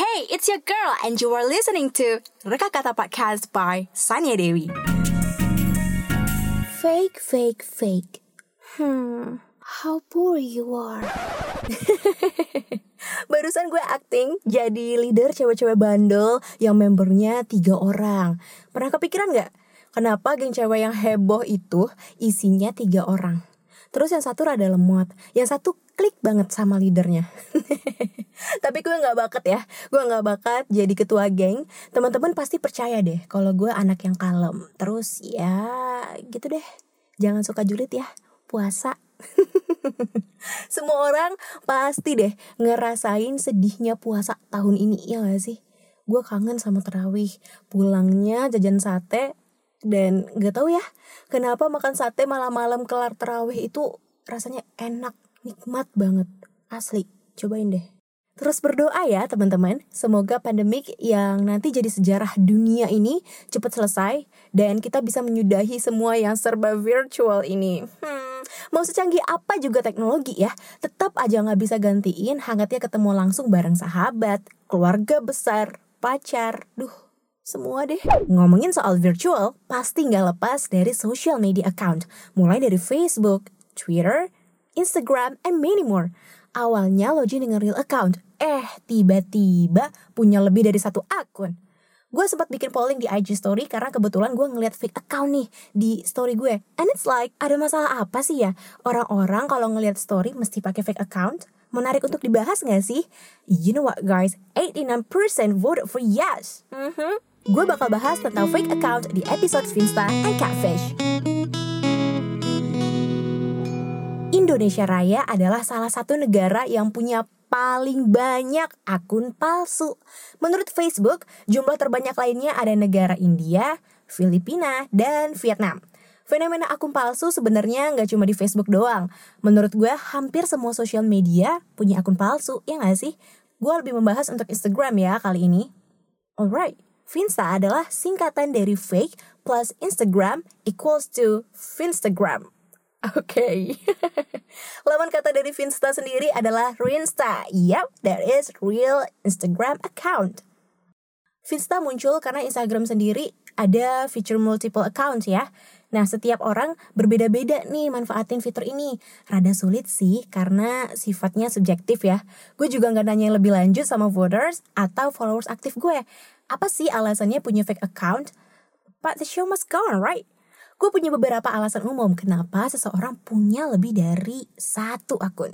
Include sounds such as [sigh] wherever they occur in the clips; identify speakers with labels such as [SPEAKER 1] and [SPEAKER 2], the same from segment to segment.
[SPEAKER 1] Hey, it's your girl, and you are listening to Reka Kata Podcast by Sanya Dewi.
[SPEAKER 2] Fake, fake, fake. Hmm, how poor you are. [laughs] Barusan gue acting jadi leader cewek-cewek bandel yang membernya tiga orang. Pernah kepikiran gak? Kenapa geng cewek yang heboh itu isinya tiga orang? Terus yang satu rada lemot, yang satu klik banget sama leadernya. [laughs] Tapi gue nggak bakat ya, gue nggak bakat jadi ketua geng. Teman-teman pasti percaya deh kalau gue anak yang kalem. Terus ya gitu deh, jangan suka julid ya, puasa. [laughs] Semua orang pasti deh ngerasain sedihnya puasa tahun ini ya gak sih? Gue kangen sama terawih, pulangnya jajan sate, dan gak tahu ya kenapa makan sate malam-malam kelar terawih itu rasanya enak nikmat banget asli cobain deh Terus berdoa ya teman-teman, semoga pandemik yang nanti jadi sejarah dunia ini cepat selesai dan kita bisa menyudahi semua yang serba virtual ini. Hmm, mau secanggih apa juga teknologi ya, tetap aja nggak bisa gantiin hangatnya ketemu langsung bareng sahabat, keluarga besar, pacar, duh semua deh. Ngomongin soal virtual, pasti nggak lepas dari social media account. Mulai dari Facebook, Twitter, Instagram, and many more. Awalnya login dengan real account, eh tiba-tiba punya lebih dari satu akun. Gue sempat bikin polling di IG story karena kebetulan gue ngeliat fake account nih di story gue. And it's like, ada masalah apa sih ya? Orang-orang kalau ngeliat story mesti pakai fake account? Menarik untuk dibahas gak sih? You know what guys, 89% voted for yes. Mm -hmm. Gue bakal bahas tentang fake account di episode Finsta and Catfish. Indonesia Raya adalah salah satu negara yang punya paling banyak akun palsu. Menurut Facebook, jumlah terbanyak lainnya ada negara India, Filipina, dan Vietnam. Fenomena akun palsu sebenarnya nggak cuma di Facebook doang. Menurut gue, hampir semua sosial media punya akun palsu, ya nggak sih? Gue lebih membahas untuk Instagram ya kali ini. Alright, Finsta adalah singkatan dari fake plus Instagram equals to Finstagram. Oke. Okay. [laughs] Lawan kata dari Finsta sendiri adalah Rinsta. Yep, that is real Instagram account. Finsta muncul karena Instagram sendiri ada fitur multiple account ya. Nah, setiap orang berbeda-beda nih manfaatin fitur ini. Rada sulit sih karena sifatnya subjektif ya. Gue juga nggak nanya lebih lanjut sama voters atau followers aktif gue. Apa sih alasannya punya fake account? But the show must go on, right? Gue punya beberapa alasan umum kenapa seseorang punya lebih dari satu akun.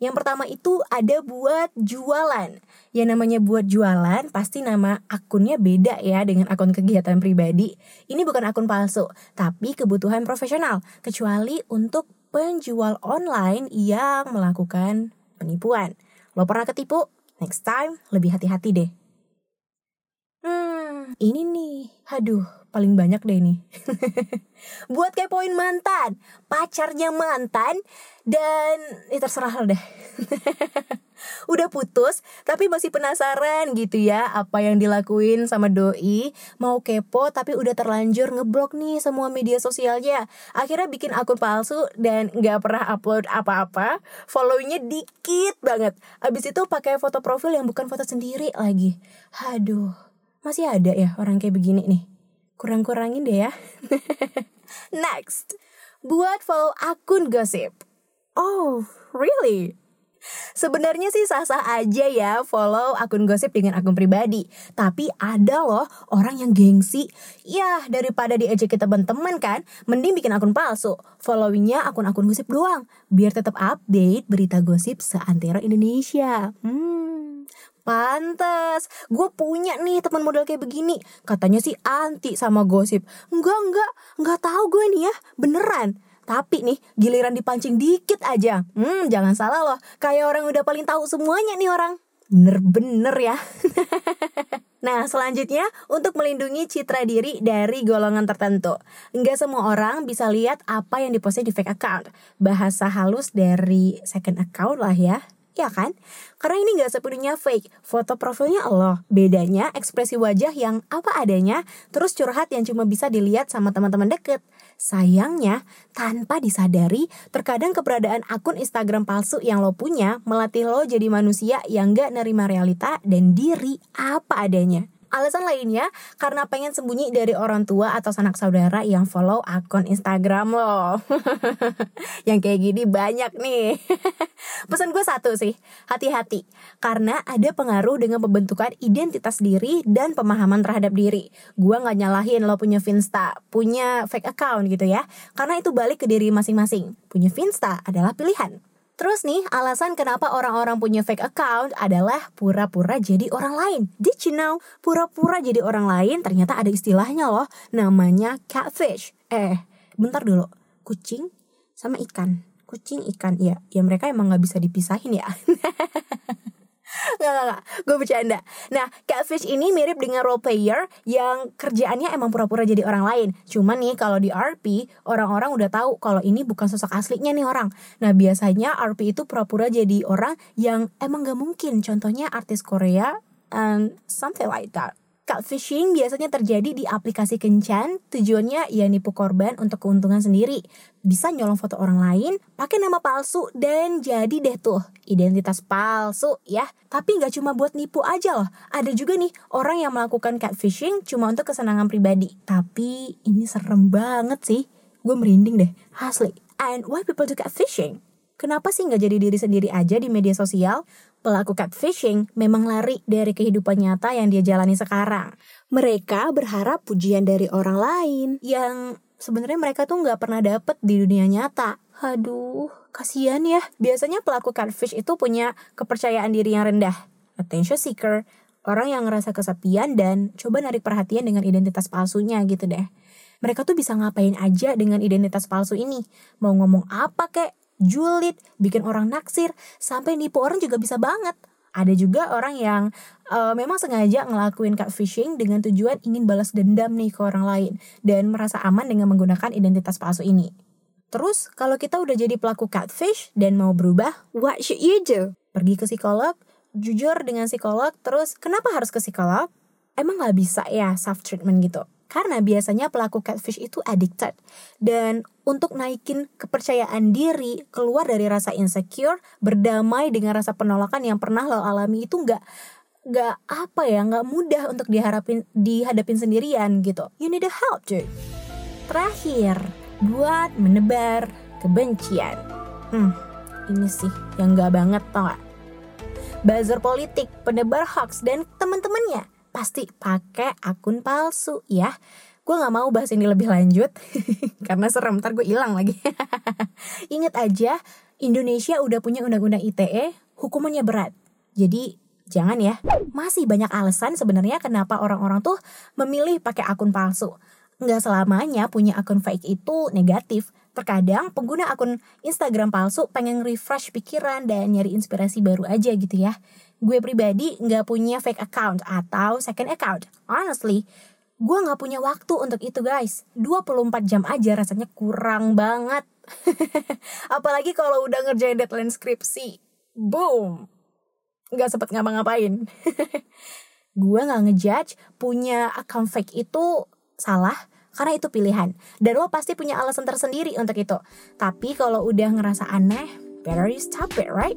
[SPEAKER 2] Yang pertama itu ada buat jualan. Yang namanya buat jualan pasti nama akunnya beda ya dengan akun kegiatan pribadi. Ini bukan akun palsu, tapi kebutuhan profesional. Kecuali untuk penjual online yang melakukan penipuan. Lo pernah ketipu? Next time lebih hati-hati deh. Hmm, ini nih. Aduh, paling banyak deh ini. [laughs] Buat kepoin mantan, pacarnya mantan, dan ya terserah deh. [laughs] Udah putus, tapi masih penasaran gitu ya apa yang dilakuin sama doi. Mau kepo tapi udah terlanjur ngeblok nih semua media sosialnya. Akhirnya bikin akun palsu dan gak pernah upload apa-apa. Followingnya dikit banget. Abis itu pakai foto profil yang bukan foto sendiri lagi. Aduh, masih ada ya orang kayak begini nih kurang-kurangin deh ya. [laughs] Next, buat follow akun gosip. Oh, really? Sebenarnya sih sah-sah aja ya follow akun gosip dengan akun pribadi. Tapi ada loh orang yang gengsi. Ya daripada kita teman-teman kan, mending bikin akun palsu. Followingnya akun-akun gosip doang. Biar tetap update berita gosip seantero Indonesia. Hmm, Pantes, gue punya nih teman model kayak begini. Katanya sih anti sama gosip. Enggak, enggak, enggak tahu gue nih ya, beneran. Tapi nih, giliran dipancing dikit aja. Hmm, jangan salah loh. Kayak orang udah paling tahu semuanya nih orang. Bener-bener ya. [laughs] nah, selanjutnya untuk melindungi citra diri dari golongan tertentu. Enggak semua orang bisa lihat apa yang diposting di fake account. Bahasa halus dari second account lah ya. Ya kan? Karena ini gak sepenuhnya fake. Foto profilnya Allah. Bedanya ekspresi wajah yang apa adanya, terus curhat yang cuma bisa dilihat sama teman-teman deket. Sayangnya, tanpa disadari, terkadang keberadaan akun Instagram palsu yang lo punya melatih lo jadi manusia yang gak nerima realita dan diri apa adanya. Alasan lainnya karena pengen sembunyi dari orang tua atau sanak saudara yang follow akun Instagram lo. [laughs] yang kayak gini banyak nih. [laughs] Pesan gue satu sih, hati-hati. Karena ada pengaruh dengan pembentukan identitas diri dan pemahaman terhadap diri. Gue gak nyalahin lo punya Finsta, punya fake account gitu ya. Karena itu balik ke diri masing-masing. Punya Finsta adalah pilihan. Terus nih, alasan kenapa orang-orang punya fake account adalah pura-pura jadi orang lain. Did you know? Pura-pura jadi orang lain ternyata ada istilahnya loh, namanya catfish. Eh, bentar dulu. Kucing sama ikan. Kucing, ikan, ya. Ya mereka emang gak bisa dipisahin ya. [laughs] Gak, gak, gak. Gue bercanda. Nah, catfish ini mirip dengan role player yang kerjaannya emang pura-pura jadi orang lain. Cuman nih, kalau di RP, orang-orang udah tahu kalau ini bukan sosok aslinya nih orang. Nah, biasanya RP itu pura-pura jadi orang yang emang gak mungkin. Contohnya artis Korea, and something like that. Catfishing biasanya terjadi di aplikasi kencan, tujuannya ya nipu korban untuk keuntungan sendiri. Bisa nyolong foto orang lain, pakai nama palsu, dan jadi deh tuh identitas palsu ya. Tapi nggak cuma buat nipu aja loh, ada juga nih orang yang melakukan catfishing cuma untuk kesenangan pribadi. Tapi ini serem banget sih, gue merinding deh, asli. And why people do catfishing? Kenapa sih nggak jadi diri sendiri aja di media sosial? Pelaku catfishing memang lari dari kehidupan nyata yang dia jalani sekarang. Mereka berharap pujian dari orang lain yang sebenarnya mereka tuh nggak pernah dapet di dunia nyata. Aduh, kasihan ya. Biasanya pelaku catfish itu punya kepercayaan diri yang rendah, attention seeker, orang yang ngerasa kesepian dan coba narik perhatian dengan identitas palsunya gitu deh. Mereka tuh bisa ngapain aja dengan identitas palsu ini. Mau ngomong apa kek, julid, bikin orang naksir, sampai nipu orang juga bisa banget. Ada juga orang yang uh, memang sengaja ngelakuin catfishing dengan tujuan ingin balas dendam nih ke orang lain dan merasa aman dengan menggunakan identitas palsu ini. Terus kalau kita udah jadi pelaku catfish dan mau berubah, what should you do? Pergi ke psikolog, jujur dengan psikolog, terus kenapa harus ke psikolog? Emang gak bisa ya self treatment gitu? Karena biasanya pelaku catfish itu addicted. Dan untuk naikin kepercayaan diri, keluar dari rasa insecure, berdamai dengan rasa penolakan yang pernah lo alami itu nggak nggak apa ya nggak mudah untuk diharapin dihadapin sendirian gitu. You need a help dude terakhir buat menebar kebencian. Hmm ini sih yang nggak banget tau gak buzzer politik penebar hoax dan teman-temannya pasti pakai akun palsu ya. Gue gak mau bahas ini lebih lanjut [laughs] karena serem ntar gue hilang lagi. [laughs] Ingat aja Indonesia udah punya undang-undang ITE, hukumannya berat. Jadi jangan ya. Masih banyak alasan sebenarnya kenapa orang-orang tuh memilih pakai akun palsu. Nggak selamanya punya akun fake itu negatif. Terkadang pengguna akun Instagram palsu pengen refresh pikiran dan nyari inspirasi baru aja gitu ya gue pribadi nggak punya fake account atau second account. Honestly, gue nggak punya waktu untuk itu guys. 24 jam aja rasanya kurang banget. [laughs] Apalagi kalau udah ngerjain deadline skripsi. Boom. Nggak sempet ngapa-ngapain. [laughs] gue nggak ngejudge punya account fake itu salah karena itu pilihan. Dan lo pasti punya alasan tersendiri untuk itu. Tapi kalau udah ngerasa aneh, better you stop it, right?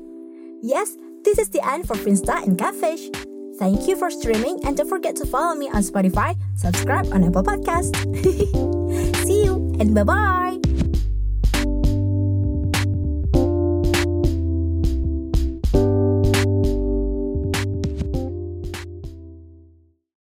[SPEAKER 2] Yes, This is the end for Finsta and Catfish. Thank you for streaming and don't forget to follow me on Spotify, subscribe on Apple Podcast. [laughs] See you and bye bye.